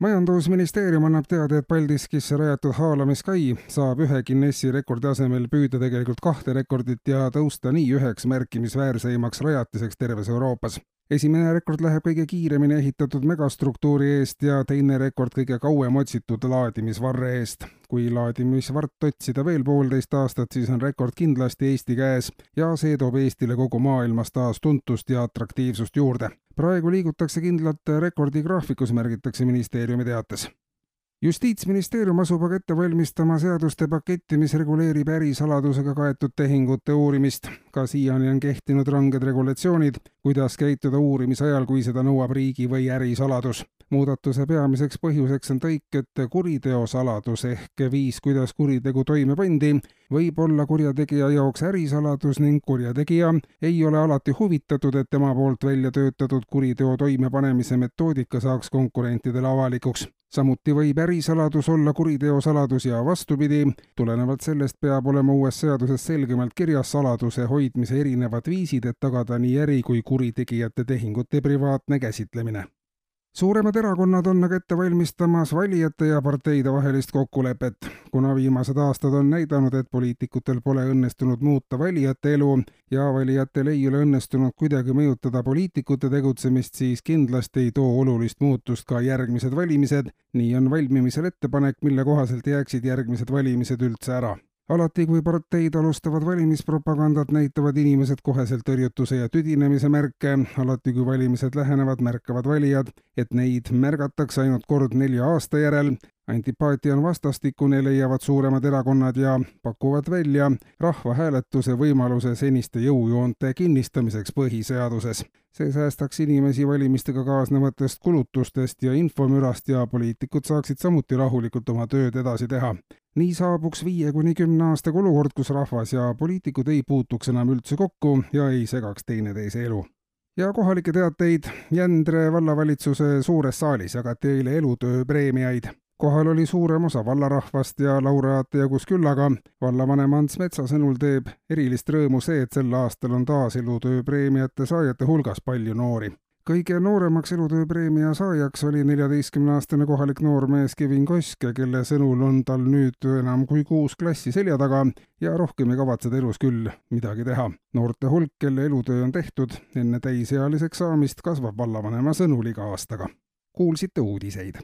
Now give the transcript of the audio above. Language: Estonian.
majandusministeerium annab teada, et Paldiskisse rajatud haalamiskai saab ühe Guinessi rekordi asemel püüda tegelikult kahte rekordit ja tõusta nii üheks märkimisväärseimaks rajatiseks terves Euroopas. Esimene rekord läheb kõige kiiremini ehitatud megastruktuuri eest ja teine rekord kõige kauem otsitud laadimisvarre eest. kui laadimisvart otsida veel poolteist aastat, siis on rekord kindlasti Eesti käes ja see toob Eestile kogu maailmas taas tuntust ja atraktiivsust juurde praegu liigutakse kindlalt rekordigraafikus, märgitakse ministeeriumi teates. Justiitsministeerium asub aga ette valmistama seaduste paketti, mis reguleerib ärisaladusega kaetud tehingute uurimist. ka siiani on kehtinud ranged regulatsioonid, kuidas käituda uurimise ajal, kui seda nõuab riigi või ärisaladus muudatuse peamiseks põhjuseks on tõik, et kuriteosaladus ehk viis, kuidas kuritegu toime pandi, võib olla kurjategija jaoks ärisaladus ning kurjategija ei ole alati huvitatud, et tema poolt välja töötatud kuriteo toimepanemise metoodika saaks konkurentidele avalikuks. Samuti võib ärisaladus olla kuriteosaladus ja vastupidi, tulenevalt sellest peab olema uues seaduses selgemalt kirjas saladuse hoidmise erinevad viisid, et tagada nii äri kui kuritegijate tehingute privaatne käsitlemine suuremad erakonnad on aga ette valmistamas valijate ja parteide vahelist kokkulepet. kuna viimased aastad on näidanud, et poliitikutel pole õnnestunud muuta valijate elu ja valijatel ei ole õnnestunud kuidagi mõjutada poliitikute tegutsemist, siis kindlasti ei too olulist muutust ka järgmised valimised. nii on valmimisel ettepanek, mille kohaselt jääksid järgmised valimised üldse ära alati, kui parteid alustavad valimispropagandat, näitavad inimesed koheselt tõrjutuse ja tüdinemise märke, alati kui valimised lähenevad, märkavad valijad, et neid märgatakse ainult kord nelja aasta järel, antipaatia on vastastikune, leiavad suuremad erakonnad ja pakuvad välja rahvahääletuse võimaluse seniste jõujoonte kinnistamiseks põhiseaduses. see säästaks inimesi valimistega kaasnevatest kulutustest ja infomürast ja poliitikud saaksid samuti rahulikult oma tööd edasi teha nii saabuks viie kuni kümne aastaga olukord, kus rahvas ja poliitikud ei puutuks enam üldse kokku ja ei segaks teineteise elu. ja kohalikke teateid Jändre vallavalitsuse suures saalis jagati eile elutööpreemiaid. kohal oli suurem osa vallarahvast ja laureaate jagus küllaga. vallavanem Ants Metsa sõnul teeb erilist rõõmu see, et sel aastal on taas elutööpreemiate saajate hulgas palju noori kõige nooremaks elutööpreemia saajaks oli neljateistkümneaastane kohalik noormees Kevin Kosk, kelle sõnul on tal nüüd enam kui kuus klassi selja taga ja rohkem ei kavatse ta elus küll midagi teha. noorte hulk, kelle elutöö on tehtud enne täisealiseks saamist, kasvab vallavanema sõnul iga aastaga. kuulsite uudiseid